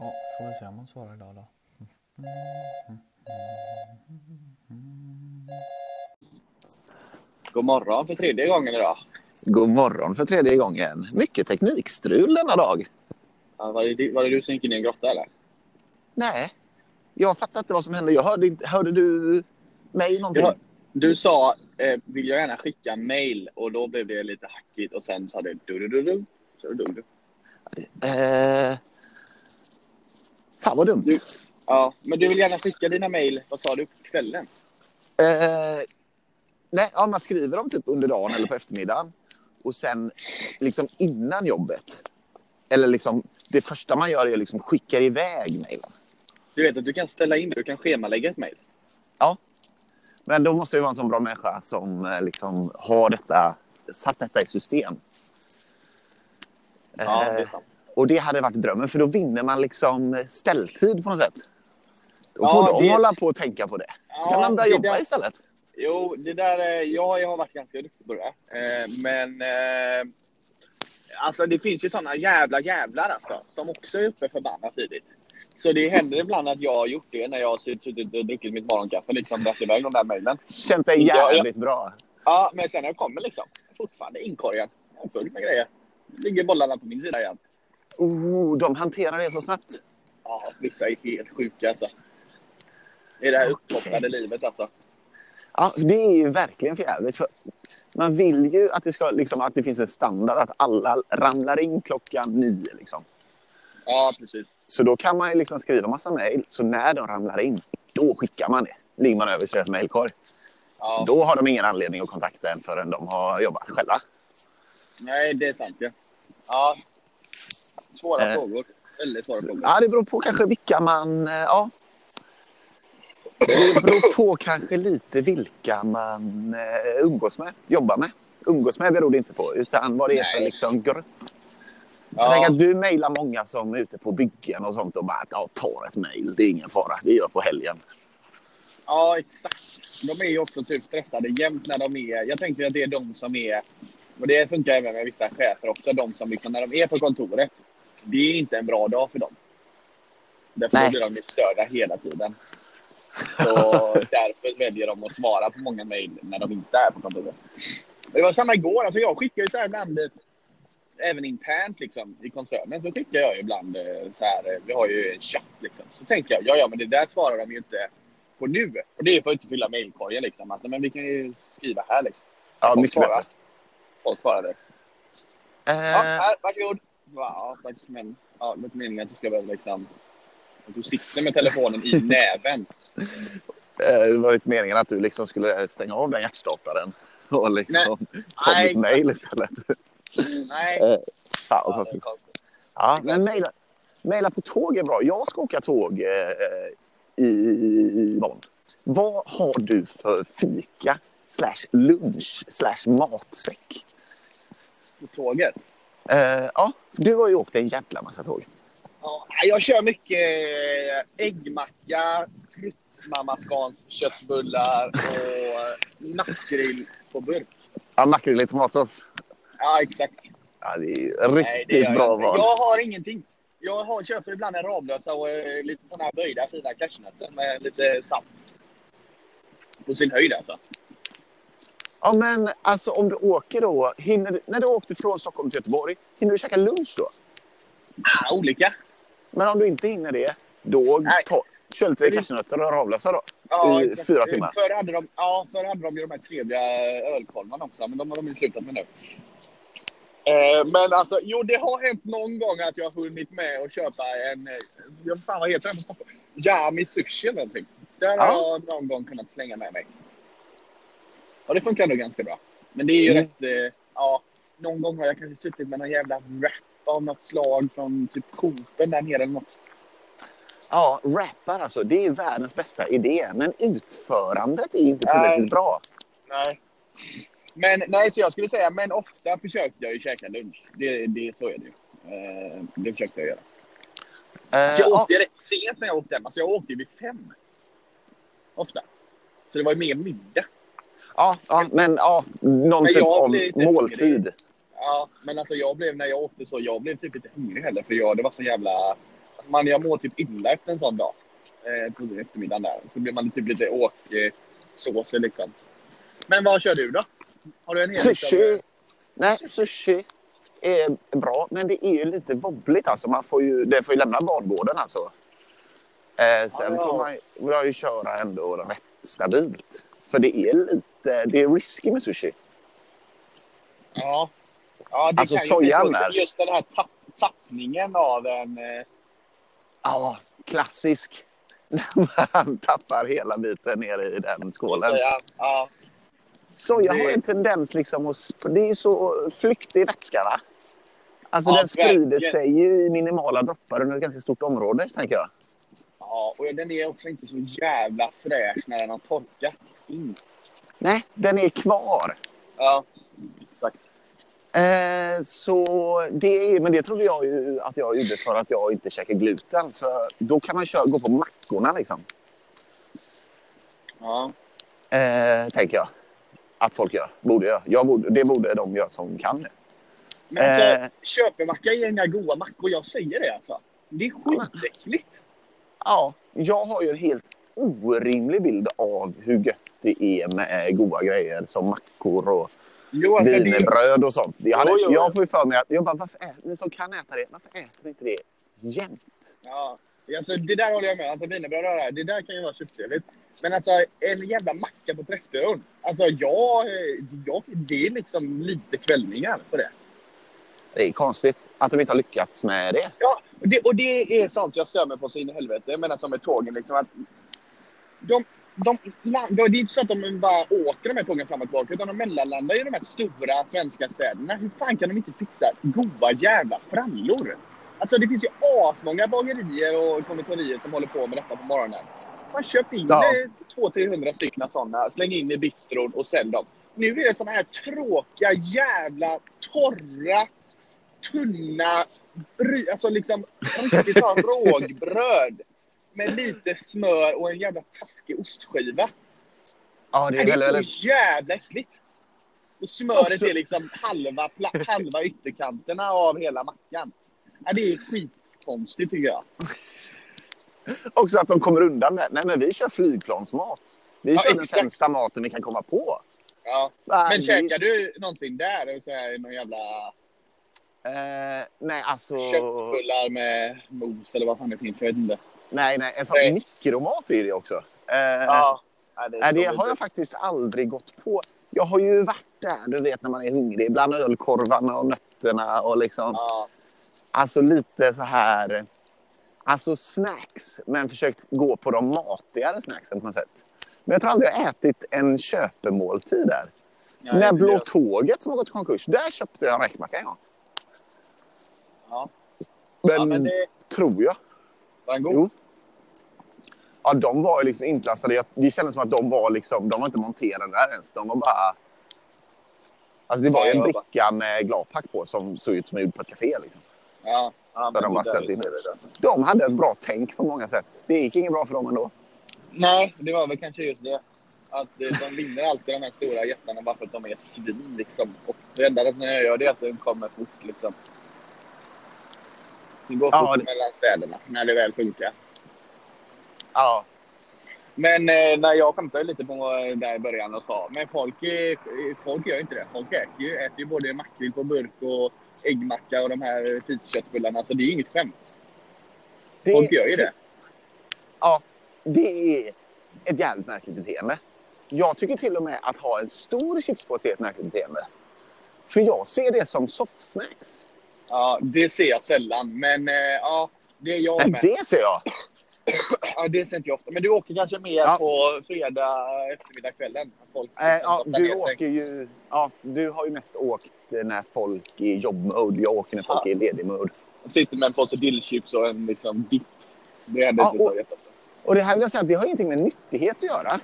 Ja, får vi se om hon svarar idag då. God morgon för tredje gången idag. God morgon för tredje gången. Mycket teknikstrul denna dag. Ja, var, det, du- var det du som gick in i en grotta eller? Nej, jag fattar inte vad som hände. Jag hörde, inte, hörde du mig någonting? Ja. Du sa, eh, vill jag gärna skicka mail? Och då blev det lite hackigt och sen sa du du du du du. Så dog du. Eh, fan vad dumt. Du- Ja, men du vill gärna skicka dina mail, vad sa du, på kvällen? Eh, nej, ja, man skriver dem typ under dagen eller på eftermiddagen. Och sen liksom innan jobbet. Eller liksom, det första man gör är liksom skickar iväg mejlen. Du vet att du kan ställa in, du kan schemalägga ett mail. Men då måste jag vara en sån bra människa som eh, liksom har detta, satt detta i system. Ja, det är sant. Och det hade varit drömmen, för då vinner man liksom ställtid på något sätt. Då Ja, får de det- hålla på och tänka på det. Så Ja, kan man börja jobba där- istället. Jo, det där, ja, jag har varit ganska duktig på det. Eh, Men eh, alltså det finns ju såna jävla jävlar alltså, som också är uppe förbannat tidigt. Så det händer ibland att jag har gjort det när jag har suttit och druckit mitt morgonkaffe, liksom dragit iväg de där mejlen. Känt dig Ja, ja. jävligt bra. Ja, men sen när jag kommer liksom, fortfarande inkorgen. Jag är full med grejer. Ligger bollarna på min sida igen. Oh, de hanterar det så snabbt. Ja, vissa är helt sjuka alltså. Är det här uppkopplade livet alltså. Ja, det är ju verkligen förjävligt. För man vill ju att det, ska, liksom, att det finns en standard att alla ramlar in klockan nio. Liksom. Ja, precis. Så då kan man ju liksom skriva massa mejl. Så när de ramlar in, då skickar man det. Ligger man över deras mejlkorg. Ja. Då har de ingen anledning att kontakta en förrän de har jobbat själva. Nej, det är sant ja. Ja. Svåra Eh. frågor. Väldigt svåra frågor. Ja, det beror på kanske vilka man... eh, Ja. Det beror på kanske lite vilka man eh, umgås med, jobbar med. Umgås med beror det inte på, utan vad det är för liksom, grupp. Jag tänker att du mejlar många som är ute på byggen och sånt och bara ja, tar ett mejl. Det är ingen fara. Vi gör på helgen. ja, exakt. De är ju också typ stressade jämt när de är... Jag tänkte att det är de som är... Och det funkar även med vissa chefer också. De som liksom, när de är på kontoret. Det är inte en bra dag för dem. Därför Nej. blir de störda hela tiden. Så därför väljer de att svara på många mejl när de inte är på kontoret. Men Det var samma igår. Alltså jag skickar ju så här ibland, eh, även internt liksom, i koncernen, så skickar jag ju ibland eh, så här, eh, vi har ju en chatt liksom. Så tänker jag, ja ja men det där svarar de ju inte på nu. Och det är för att inte fylla mejlkorgen liksom. Att, men vi kan ju skriva här liksom. Ja, Folk mycket svarar. bättre. Folk svarar direkt. Ja, Eh, här, varsågod. Ja, tack. Men ja, det meningen att du ska behöva liksom... Att du sitter med telefonen i näven. eh, det var inte meningen att du liksom skulle stänga av den hjärtstartaren och liksom ta Nej, mitt mejl istället. Nej. Eh, Ja, det konstigt. Ja, men mejla, mejla på tåg är bra. Jag ska åka tåg eh, i imorgon. Vad har du för fika slash lunch slash matsäck? På tåget. Eh, ja, du har ju åkt en jävla massa tåg. Ja, jag kör mycket eh, äggmacka, fruktmamaskans köttbullar och makrill på burk. Ja, makrill i tomatsås. Ja, exakt. Ja, det är Nej, riktigt det gör jag bra val. Jag har ingenting. Jag har, köper ibland en Ramlösa och eh, lite såna här böjda fina cashewnötter med lite salt. På sin höjd alltså. Ja, men alltså om du åker då, hinner när du åkte från Stockholm till Göteborg, hinner du käka lunch då? Ah, olika. Men om du inte hinner det, då ta, kör lite cashewnötter och Ramlösa då. Ja, I fyra timmar. Förr hade, de, ja, förr hade de ju de här trevliga ölkolvarna också, men de har de ju slutat med nu. Eh, men alltså, jo det har hänt någon gång att jag har hunnit med att köpa en, eh, jag fan vad heter den på Stockholm? Yami sushi eller någonting. Där har Ja. jag någon gång kunnat slänga med mig. Och det funkar ändå ganska bra. Men det är ju Mm. rätt, eh, ja, någon gång har jag kanske suttit med någon jävla wrap av något slag från typ Coop där nere eller något. Ja, rappar alltså, det är världens bästa idé. Men utförandet är inte tillräckligt bra. Nej. Men nej, så jag skulle säga, men ofta försökte jag ju käka lunch. Det, det, så är det ju. Eh, det försökte jag göra. Eh, Så jag ja, åkte rätt sent när jag åkte hem. Alltså jag åkte vid fem. Ofta. Så det var ju mer middag. Ja, ja, men ja, någon Men typ av måltid. Ja, men alltså jag blev, när jag åkte så, jag blev typ lite hungrig heller. För jag, det var så jävla... man, jag mår typ illa efter en sån dag. Eh, på eftermiddagen där. Så blir man typ lite åksåsig liksom. Men vad kör du då? Har du en Sushi, nej, sushi är bra, men det är ju lite wobbligt. Alltså. Man får ju, det får ju lämna bangården alltså. Eh, sen Ja. får man jag ju köra ändå rätt stabilt. För det är lite, det är risky med sushi. Ja. Ja, det Alltså, kan sojan där. Just den här tapp, tappningen av en... Eh, Ja, klassisk. När man tappar hela biten ner i den skålen. soja. Ja. Soja Det- har en tendens liksom att... Det är så flyktig vätska va? Alltså Ja, den sprider sig ju i minimala droppar under ett ganska stort område tänker jag. ja, och den är också inte så jävla fräsch när den har torkat. Nej, den är kvar. Ja, exakt. Eh, så det men det trodde jag ju att jag gjorde för att jag inte käkar gluten. För då kan man köra, gå på mackorna liksom. Ja. Eh, tänker jag. Att folk gör. Borde göra. Jag borde, det borde de göra som kan det. Men alltså, Eh. köpemacka är inga goda mackor. Jag säger det alltså. Det är skitäckligt. Ja, jag har ju en helt orimlig bild av hur gött det är med goda grejer som mackor och Jo, alltså, wienerbröd och sånt. Jag, hade, Jo, jo. jag får för mig att jag bara, varför äter ni som kan äta det? Varför äter ni inte det jämt? ja, alltså, det där håller jag med Alltså wienerbröd och det där, det där kan ju vara kötttrevligt. Men alltså en jävla macka på Pressbyrån. Alltså jag, jag, det är liksom lite kvällningar på det. Det är konstigt att de inte har lyckats med det. Ja, och det, och det är sånt jag stör mig på så in i helvete. Jag menar som med tågen liksom att de, de, det är inte så att de bara åker de här tågen fram och tillbaka utan de mellanlandar i de här stora svenska städerna. Hur fan kan de inte fixa goda jävla frallor? Alltså det finns ju asmånga bagerier och konditorier som håller på med detta på morgonen. Man köper in Ja. ja. 200-300 stycken sådana, släng in i bistron och sälj dem. Nu är det såna här tråkiga jävla torra tunna, bry- alltså liksom riktigt rågbröd med lite smör och en jävla taskig ostskiva. Ja, det Det är är, väldigt, så jävla äckligt. Och smöret Också- är liksom halva, halva ytterkanterna av hela mackan. Ja, det är skitkonstigt tycker jag. Också att de kommer undan med, nej men vi kör flygplansmat. Vi Ja, kör den exakt. sämsta maten vi kan komma på. Ja. Men vi- käkar du någonsin där? Så här, någon jävla Eh, nej, alltså... köttbullar med mos eller vad fan det finns? Jag vet inte. Nej, nej, en sån Nej. mikromat är det också. Eh, Ja. Det är det har jag faktiskt aldrig gått på. Jag har ju varit där, du vet när man är hungrig, bland ölkorvarna och nötterna och liksom, Ja. alltså lite så här, alltså snacks, men försökt gå på de matigare snacksen på något sätt. Men jag tror aldrig jag ätit en köpemåltid där. Ja, när det- Blå Tåget som har gått i konkurs, där köpte jag en räkmacka en gång. Ja. Men, ja, men det tror jag. Var en god. Jo. Ja, de var ju liksom inplastade. Det kändes som att de var liksom, de var inte monterade där ens. De var bara... Alltså det var ju en bara- bricka med gladpack på som såg ut som gjord på ett café. Liksom. Ja. Ja, Där de det har där in. De hade ett bra tänk på många sätt. Det gick inget bra för dem ändå. Nej, det var väl kanske just det. Att eh, de vinner alltid de här stora jättarna bara för att de är svin. Liksom. Och det enda när jag gör det är att de kommer fort. Liksom. Det går Ja, fort det- mellan städerna när det väl funkar. Ja, Men eh, när jag skämtade lite på eh, där i början och sa, men folk, eh, folk gör ju inte det. Folk äter ju, äter ju både makrill på burk och äggmacka och de här fisköttbullarna. Så det är ju inget skämt. det, Folk gör ju det. Ja, det är ett jävligt märkligt beteende. Jag tycker till och med att ha en stor chipspåse är ett märkligt beteende. För jag ser det som softsnacks. Ja, det ser jag sällan. Men eh, ja, det är jag Nej, med. det ser jag. Ja, det ser inte jag ofta. Men du åker kanske mer Ja. på fredag eftermiddag kvällen? Folk liksom ja, du åker ju... Ja, du har ju mest åkt när folk är i jobbmode. Jag åker när folk Ja. är i ledig mode. Sitter med en påse dillchips och en liksom dipp. Det händer Ja, inte så och- jätteofta. Och det här vill jag säga det har ingenting med nyttighet att göra.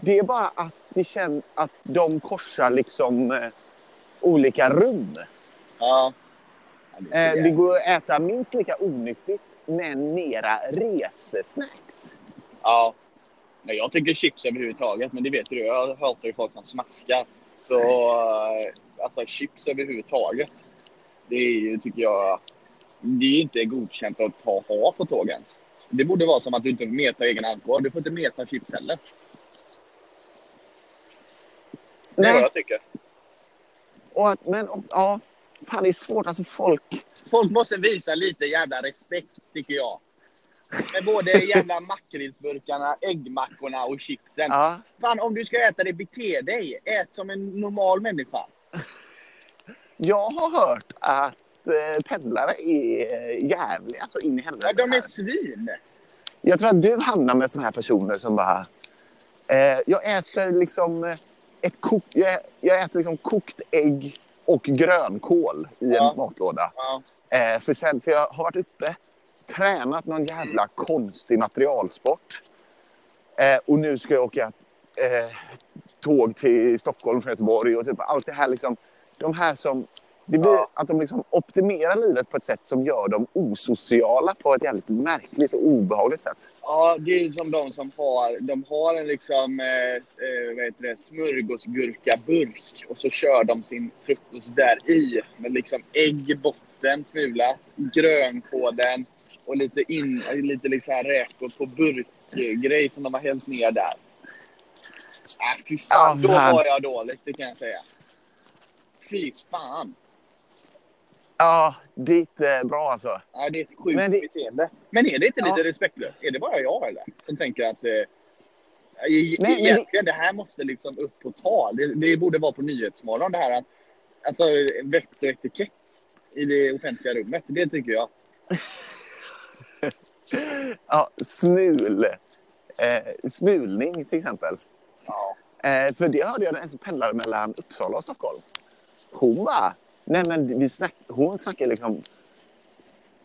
Det är bara att det känns att de korsar liksom eh, olika rum. Ja. Eh, det går att äta minst lika onyttigt men mera resesnacks. Ja. Nej, jag tycker chips överhuvudtaget, men det vet du. Jag hatar ju folk som smaskar. Så eh, alltså chips överhuvudtaget. Det är ju, tycker jag, det är inte godkänt att ta, ha på tåg ens. Det borde vara som att du inte medtar egen alkohol. Du får inte medta chips heller. Det är Nej. vad jag tycker. Och att, men och- ja, fan det är svårt. Alltså folk... Folk måste visa lite jävla respekt, tycker jag. Med både jävla makrillsburkarna, äggmackorna och chipsen. Ja, Fan, om du ska äta det, bete dig. Ät som en normal människa. jag har hört att eh, pendlare är eh, jävliga så in i helvete. Ja, de är svin. Jag tror att du hamnar med såna här personer som bara... Eh, jag äter liksom eh, ett kok, jag, jag äter liksom kokt ägg och grönkål i Ja. en matlåda. Ja. Eh, för, sen, för jag har varit uppe, tränat någon jävla konstig materialsport. Eh, och nu ska jag åka eh, tåg till Stockholm från Göteborg och typ allt det här liksom. De här som... Det blir Ja. att de liksom optimerar livet på ett sätt som gör dem osociala på ett jävligt märkligt och obehagligt sätt. Ja, det är som de som har, de har en liksom, eh, eh, vad heter det, smörgåsgurkaburk och så kör de sin frukost där i med liksom ägg i botten, smula, grönkålen och lite, in, lite liksom räkor på burkgrej som de har hällt ner där. Äh, fy fan, Ja, då var jag dåligt, det kan jag säga. Fy fan. Ja, det är inte bra alltså. Ja, det är ett sjukt Men det- beteende. Men är det inte Ja. lite respektlöst? Är det bara jag eller? Som tänker att eh, e- men det- egentligen det... här måste liksom upp på tal. Det, det borde vara på Nyhetsmorgon det här. att- Alltså vett och etikett i det offentliga rummet. Det tycker jag. Ja, smul. Eh, smulning till exempel. Ja. Eh, för det hörde jag en som pendlade mellan Uppsala och Stockholm. Hon bara, nej men vi snack, hon snackade liksom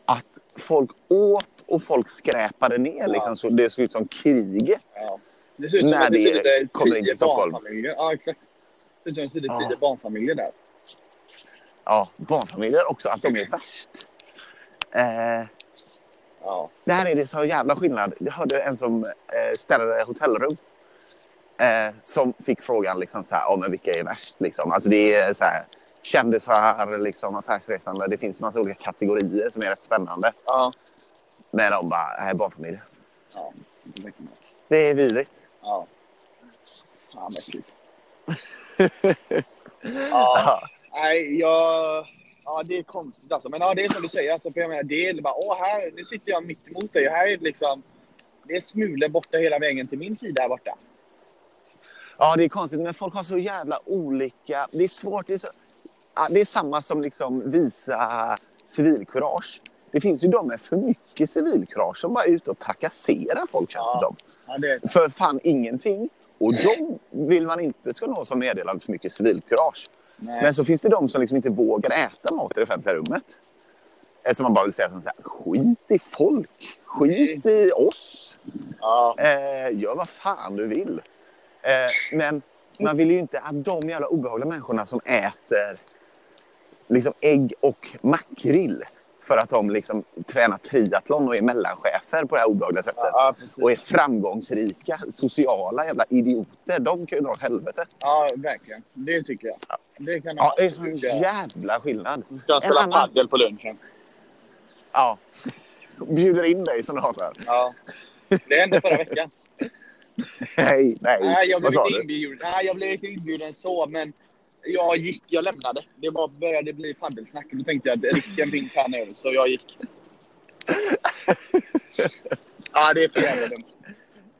att folk åt och folk skräpade ner liksom så det såg ut som kriget. ja. Det ser ut som När att det det kommer in tio till Stockholm. barnfamiljer. Ja, exakt. Det ser ut som att det sitter Ja. tio barnfamiljer där. Ja, barnfamiljer också, att de är värst. Eh, Ja. Där är det så jävla skillnad. Jag hörde en som eh, städade hotellrum. Eh, som fick frågan liksom så här, ja, men vilka är värst? Liksom. Alltså det är så här, kändisar, liksom, affärsresande. Det finns en massa olika kategorier som är rätt spännande. Ja. Men de bara, nej, barnfamiljer. Ja. det räcker med. Det är vidrigt. Ja. Fan vad äckligt. Ja. Nej, jag... Ja, det är konstigt alltså. Men ja, det är som du säger. Alltså, för jag menar, det är bara, åh, här, nu sitter jag mitt emot dig. Här är det liksom... Det är smulor borta hela vägen till min sida här borta. Ja, det är konstigt, men folk har så jävla olika... Det är svårt. Det är, så... det är samma som liksom visa civilkurage. Det finns ju de med för mycket civilkurage som bara är ute och trakasserar folk, Ja. Ja, det, För fan ingenting. Och de vill man inte ska nå som meddelande för mycket civilkurage. nej. Men så finns det de som liksom inte vågar äta mat i det offentliga rummet. Eftersom man bara vill säga så här, skit i folk. Skit i oss. ja. Eh, gör vad fan du vill. Eh, men man vill ju inte att de jävla obehagliga människorna som äter liksom ägg och makrill för att de liksom tränar triathlon och är mellanchefer på det här obehagliga sättet. ja. Och är framgångsrika, sociala jävla idioter. De kan ju dra åt helvete. Ja, verkligen. Det tycker jag. Det kan Ja, det är göra. jävla skillnad. Ska En spela annan- padel på lunchen. Ja. Bjuder in dig som du hatar. Ja. Det hände förra veckan. Nej, nej. Nej, jag blev Vad sa inte du? inbjuden. Nej, jag blev inte inbjuden så, men jag gick. Jag lämnade. Det bara började bli paddelsnack. Då tänkte jag att risken finns här nu, så jag gick. Ja, det är för jävla dumt.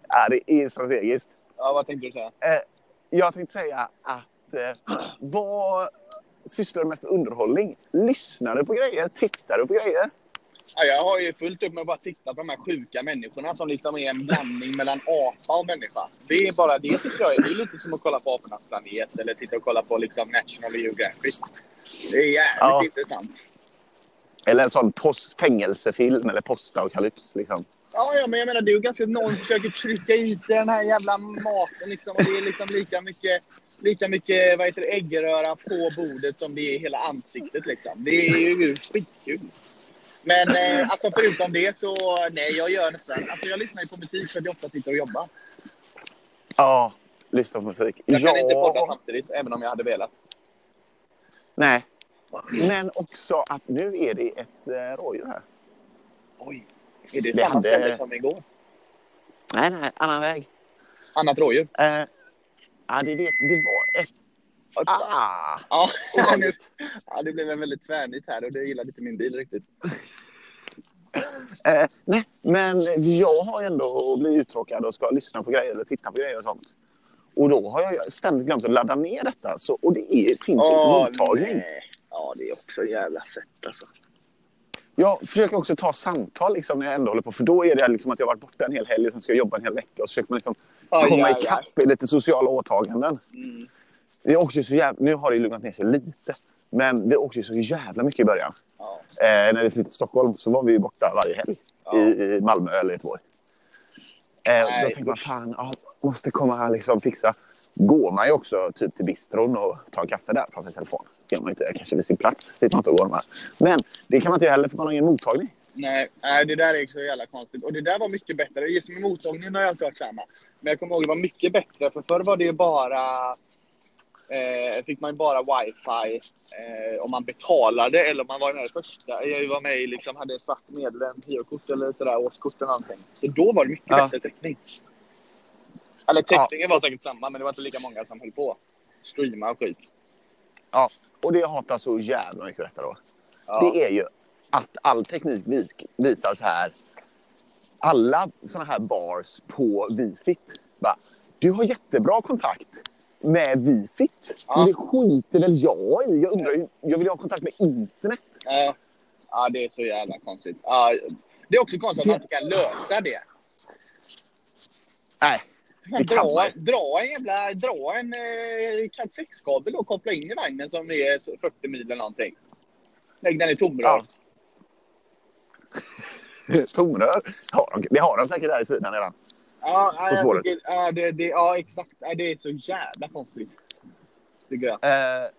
Ja, det är strategiskt. Ja, vad tänkte du säga? Eh, jag tänkte säga att eh, vad sysslar du med för underhållning? Lyssnar du på grejer? Tittar du på grejer? Ja, jag har ju fullt upp med att bara titta på de här sjuka människorna som liksom är en blandning mellan apa och människa. Det är bara det tycker jag. Det är lite som att kolla på apornas planet eller sitta och kolla på liksom National Geographic. Det är jävligt Ja. intressant. Eller en sån post, fängelsefilm eller postapokalyps. Liksom. Ja, ja, men jag menar det är ju ganska någon försöker trycka i sig den här jävla maten liksom. Och det är liksom lika mycket, lika mycket vad heter det, äggröra på bordet som det är i hela ansiktet liksom. Det är ju skitkul. Men eh, alltså förutom det så, nej jag gör nästan, alltså jag lyssnar ju på musik för att jag ofta sitter och jobbar. Ja, lyssna på musik. Jag kan ja. inte podda samtidigt, även om jag hade velat. Nej. Men också att nu är det ett eh, rådjur här. Oj. Är det, Det samma hade- ställe som igår? Nej, nej, annan väg. Annat rådjur? Eh, ja, det, det, det var ett... Ah! Ja, ja, det blev en väldigt tvärnit här och det gillade inte min bil riktigt. Eh, nej, men jag har ändå blivit uttråkad och ska lyssna på grejer eller titta på grejer och sånt. Och då har jag ständigt glömt att ladda ner detta. Så, och det är, finns Åh, en mottagning. nej. Ja, det är också jävla sätt alltså. Jag försöker också ta samtal liksom, när jag ändå håller på. För då är det liksom att jag har varit borta en hel helg och sen ska jag jobba en hel vecka. Och så försöker man liksom Aj, komma ikapp i lite sociala åtaganden. Mm. Är också så jävla, nu har det lugnat ner sig lite. Men vi åkte så jävla mycket i början. Ja. Eh, när vi flyttade till Stockholm så var vi ju borta varje helg. Ja. I, I Malmö eller Göteborg. Eh, Nej, då tänkte man, fan, ja, måste komma här liksom fixa. Går man ju också typ till bistron och tar en kaffe där och pratar i telefon. Det gör man inte kanske vid sin plats. Dit man inte går med. Men det kan man inte göra heller för man har ingen mottagning. Nej, nej, det där är så jävla konstigt. Och det där var mycket bättre. Just med mottagningen har jag alltid varit samma. Men jag kommer ihåg det var mycket bättre. För förr var det ju bara... Eh, fick man bara wifi eh, om man betalade eller om man var den här första. Jag var med i liksom, hade svart medlem, hyrkort eller sådär, årskort eller någonting. Så då var det mycket Ja. bättre täckning. Eller täckningen var säkert samma, men det var inte lika många som höll på. Streama och skit. Ja, och det jag hatar så jävla mycket detta då. Ja. Det är ju att all teknik vis, visar så här. Alla såna här bars på Wifit. Du har jättebra kontakt med Wifit. Ja. Men det skiter väl jag i. Jag undrar jag vill ha kontakt med internet. Ja. ja, det är så jävla konstigt. Ja, det är också konstigt att man inte kan lösa det. Nej, Det dra, man. dra en jävla, dra en eh, Cat 6-kabel och koppla in i vagnen som är så 40 mil eller någonting. Lägg den i tomrör. Ja. tomrör. Har de, det har de säkert där i sidan redan. Ja, ja, tycker, ja, det, det, ja exakt. Det är så jävla konstigt. Tycker jag. Eh,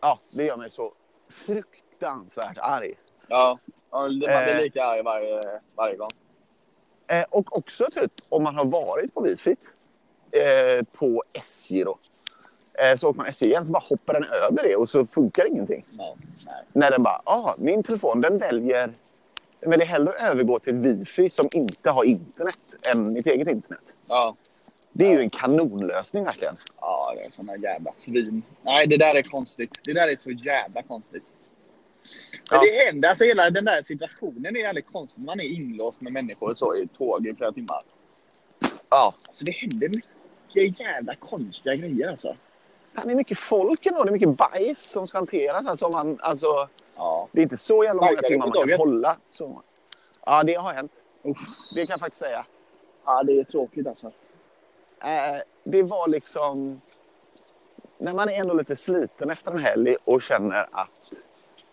ja, det gör mig så fruktansvärt arg. Ja, man blir Eh. lika arg varje, varje gång. Eh, och också typ om man har varit på Wifit eh, på SJ då. Eh, så åker man SJ igen så bara hoppar den över det och så funkar ingenting. Ja, nej. När den bara, ah, min telefon den väljer, väljer hellre att övergå till Wifi som inte har internet än mitt eget internet. Ja, Det är ju en kanonlösning verkligen. ja, det är såna jävla svin. Nej, det där är konstigt. Det där är så jävla konstigt. Men Ja. det händer, alltså hela den där situationen är jävligt konstig. Man är inlåst med människor så i tåg i flera timmar. Ja. Alltså det händer mycket jävla konstiga grejer alltså. Det är mycket folk ändå. Det är mycket bajs som ska hanteras. Alltså, man, alltså, Ja. det är inte så jävla många timmar man kan hålla. Så. Ja, det har hänt. Uff. Det kan jag faktiskt säga. ja, det är tråkigt alltså. Eh, det var liksom... När man är ändå lite sliten efter en helg och känner att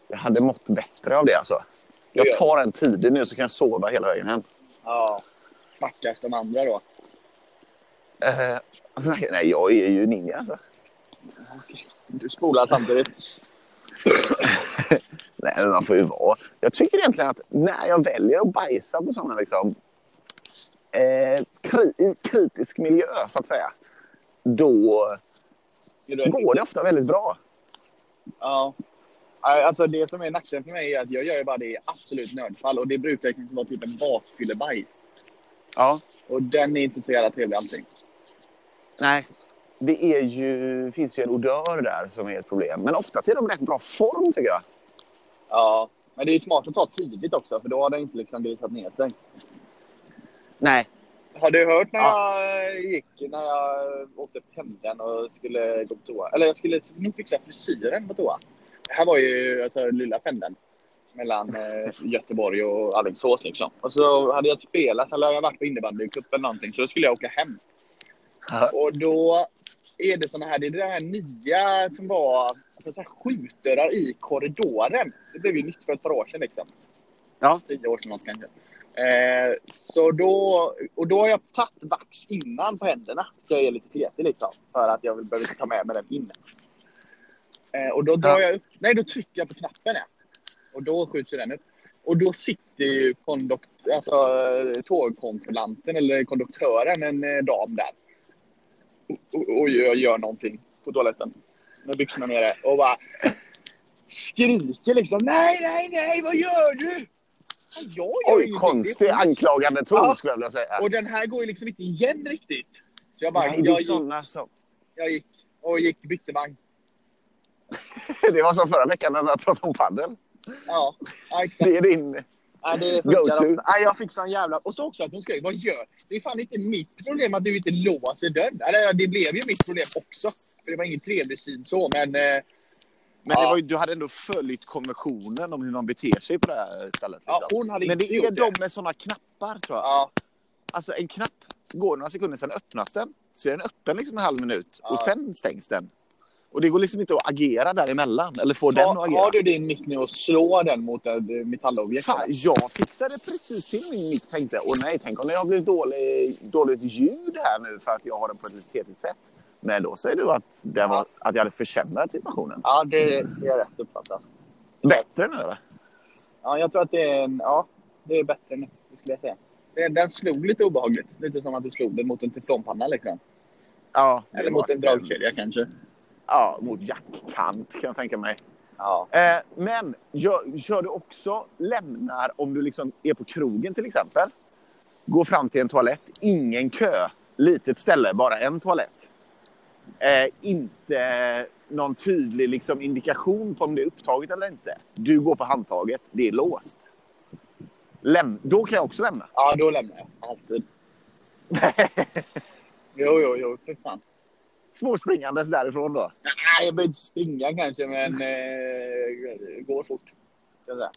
jag hade mått bättre av det. Alltså. Jag tar en tidig nu så kan jag sova hela vägen hem. Ja. Stackars de andra då. Eh, alltså, nej, nej, jag är ju ninja. Alltså. Du spolar samtidigt. Nej, men man får ju vara. Jag tycker egentligen att när jag väljer att bajsa på sådana liksom, eh, kri kritisk miljö, så att säga, då går det ofta väldigt bra. Ja. Alltså det som är nackdelen för mig är att jag gör bara det i absolut nödfall och det brukar kanske vara typ en bakfyllebaj. Ja. Och den är inte så jävla trevlig allting. Nej, det är ju, finns ju en odör där som är ett problem. Men oftast är de rätt bra form tycker jag. Ja. Men det är smart att ta tidigt också för då har det inte liksom grisat ner sig. Nej. Har du hört när Ja. jag gick, när jag åkte pendeln och skulle gå på toa? Eller jag skulle nog fixa frisyren på toa. Det här var ju alltså lilla pendeln. Mellan eh, Göteborg och Alingsås liksom. Och så hade jag spelat, eller jag varit på innebandycup eller någonting. Så då skulle jag åka hem. Och då är det såna här, det är det här nya som var alltså så här skjutdörrar i korridoren. Det blev ju nytt för ett par år sedan liksom. Ja. Tio år sedan något kanske. Eh, så då, och då har jag tagit vax innan på händerna. Så jag är lite kletig liksom. För att jag vill, behöver ta med mig den in. Eh, och då drar Ja. jag upp, nej då trycker jag på knappen ja. Och då skjuts ju den upp. Och då sitter ju kondukt, alltså, tågkontrollanten eller konduktören, en eh, dam där. Och, och gör, någonting på toaletten. Med byxorna nere och bara skriker liksom nej, nej, nej, vad gör du? Jag gör Oj, konstig anklagande ton Ja. skulle jag vilja säga. Och den här går ju liksom inte igen riktigt. Så jag bara, Nej, det jag, är gick, såna som... jag gick och gick bytte vagn. Det var som förra veckan när vi pratade om padel. Ja, ja exakt. Det är din... Det funkar. Nej, jag fick sån jävla... Och så också att hon skrek, vad gör Det är fan inte mitt problem att du inte låser dörren. Eller det blev ju mitt problem också. För det var ingen trevlig syn så, men... Eh, Men Ja. ju, du hade ändå följt konventionen om hur man beter sig på det här stället. ja, liksom. hon hade Men det är de med såna knappar tror jag. Ja, Alltså en knapp går några sekunder, sen öppnas den. Så är den öppen liksom en halv minut Ja. och sen stängs den. Och det går liksom inte att agera däremellan. Eller få den att agera. har du din mick nu och slår den mot ett eh, metallobjekt? Fan, jag fixade precis till min mick tänkte och nej, tänk om det har blivit dålig, dåligt ljud här nu för att jag har den på ett lite tetigt sätt. Men då säger du att, det var, att jag hade försämrat situationen. Ja, det, det är rätt uppfattat. Bättre nu eller? Ja, jag tror att det är. Ja, det är bättre nu, skulle jag säga. Det, den slog lite obehagligt. Lite som att du slog den mot en teflonpanna liksom. Ja. Eller mot en dragkedja kanske. Ja, mot jackkant kan jag tänka mig. Ja. Eh, men gör, kör du också lämnar om du liksom är på krogen till exempel. Går fram till en toalett, ingen kö. Litet ställe, bara en toalett. Eh, inte någon tydlig liksom, indikation på om det är upptaget eller inte. Du går på handtaget, det är låst. Läm- då kan jag också lämna. Ja, då lämnar jag. Alltid. Jo, jo, jo. För fan. Småspringandes därifrån då. Nej, jag behöver inte springa kanske, men eh, går fort.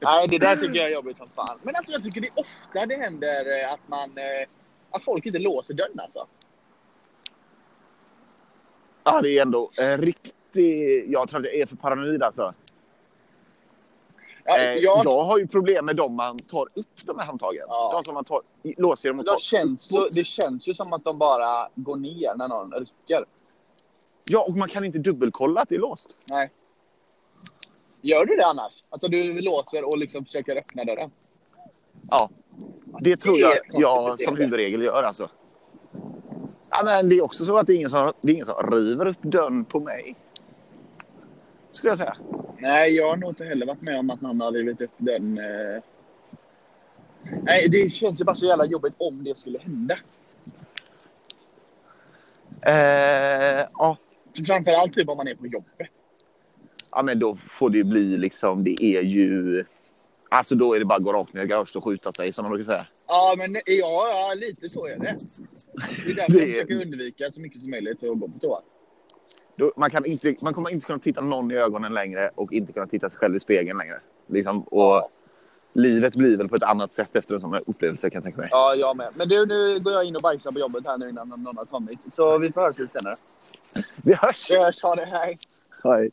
Nej, det där tycker jag är jobbigt som fan. Men alltså, jag tycker det är ofta det händer eh, att man... Eh, att folk inte låser dörren alltså. Ja, det är ändå eh, riktigt... Jag tror att jag är för paranoid alltså. Ja, Eh, jag, Jag har ju problem med dem man tar upp de här handtagen. Ja. De som man tar, låser genom att det, ta känns uppåt. det känns ju som att de bara går ner när någon rycker. Ja, och man kan inte dubbelkolla att det är låst. Nej. Gör du det annars? Alltså du låser och liksom försöker öppna dörren? Ja. Det tror Det jag jag som huvudregel gör alltså. Ja, men det är också så att det är ingen som, det är ingen som river upp dörren på mig. Skulle jag säga. Nej, jag har nog inte heller varit med om att någon har rivit upp den. Eh... Nej, det känns ju bara så jävla jobbigt om det skulle hända. Eh, ja. Framförallt typ om man är på jobbet. ja, men då får det ju bli liksom, det är ju... Alltså då är det bara att gå rakt ner i garaget och skjuta sig som man brukar säga. Ja, men ja, ja, lite så är det. Det är därför Det jag försöker undvika så mycket som möjligt att gå på toa. Då, man, kan inte, man kommer inte kunna titta någon i ögonen längre och inte kunna titta sig själv i spegeln längre. Liksom, och. Livet blir väl på ett annat sätt efter en sån här upplevelse kan jag tänka mig. Ja, jag med. Men du, nu går jag in och bajsar på jobbet här nu innan någon har kommit. Så vi får höras lite senare. Vi hörs! Vi hörs, ha det, hej! Hej.